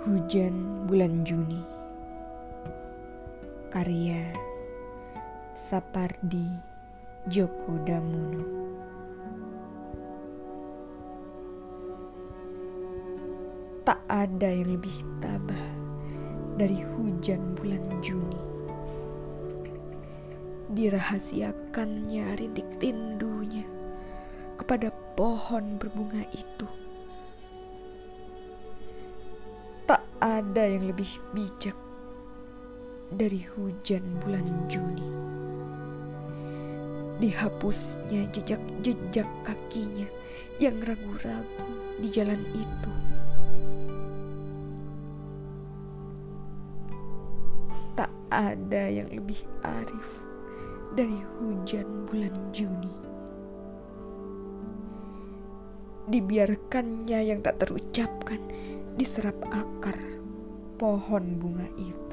Hujan Bulan Juni. Karya Sapardi Djoko Damono Tak ada yang lebih tabah dari hujan bulan Juni. Dirahasiakannya rintik rindunya kepada pohon berbunga itu ada yang lebih bijak dari hujan bulan Juni. Dihapusnya jejak-jejak kakinya yang ragu-ragu di jalan itu. Tak ada yang lebih arif dari hujan bulan Juni. Dibiarkannya yang tak terucapkan diserap akar pohon bunga itu.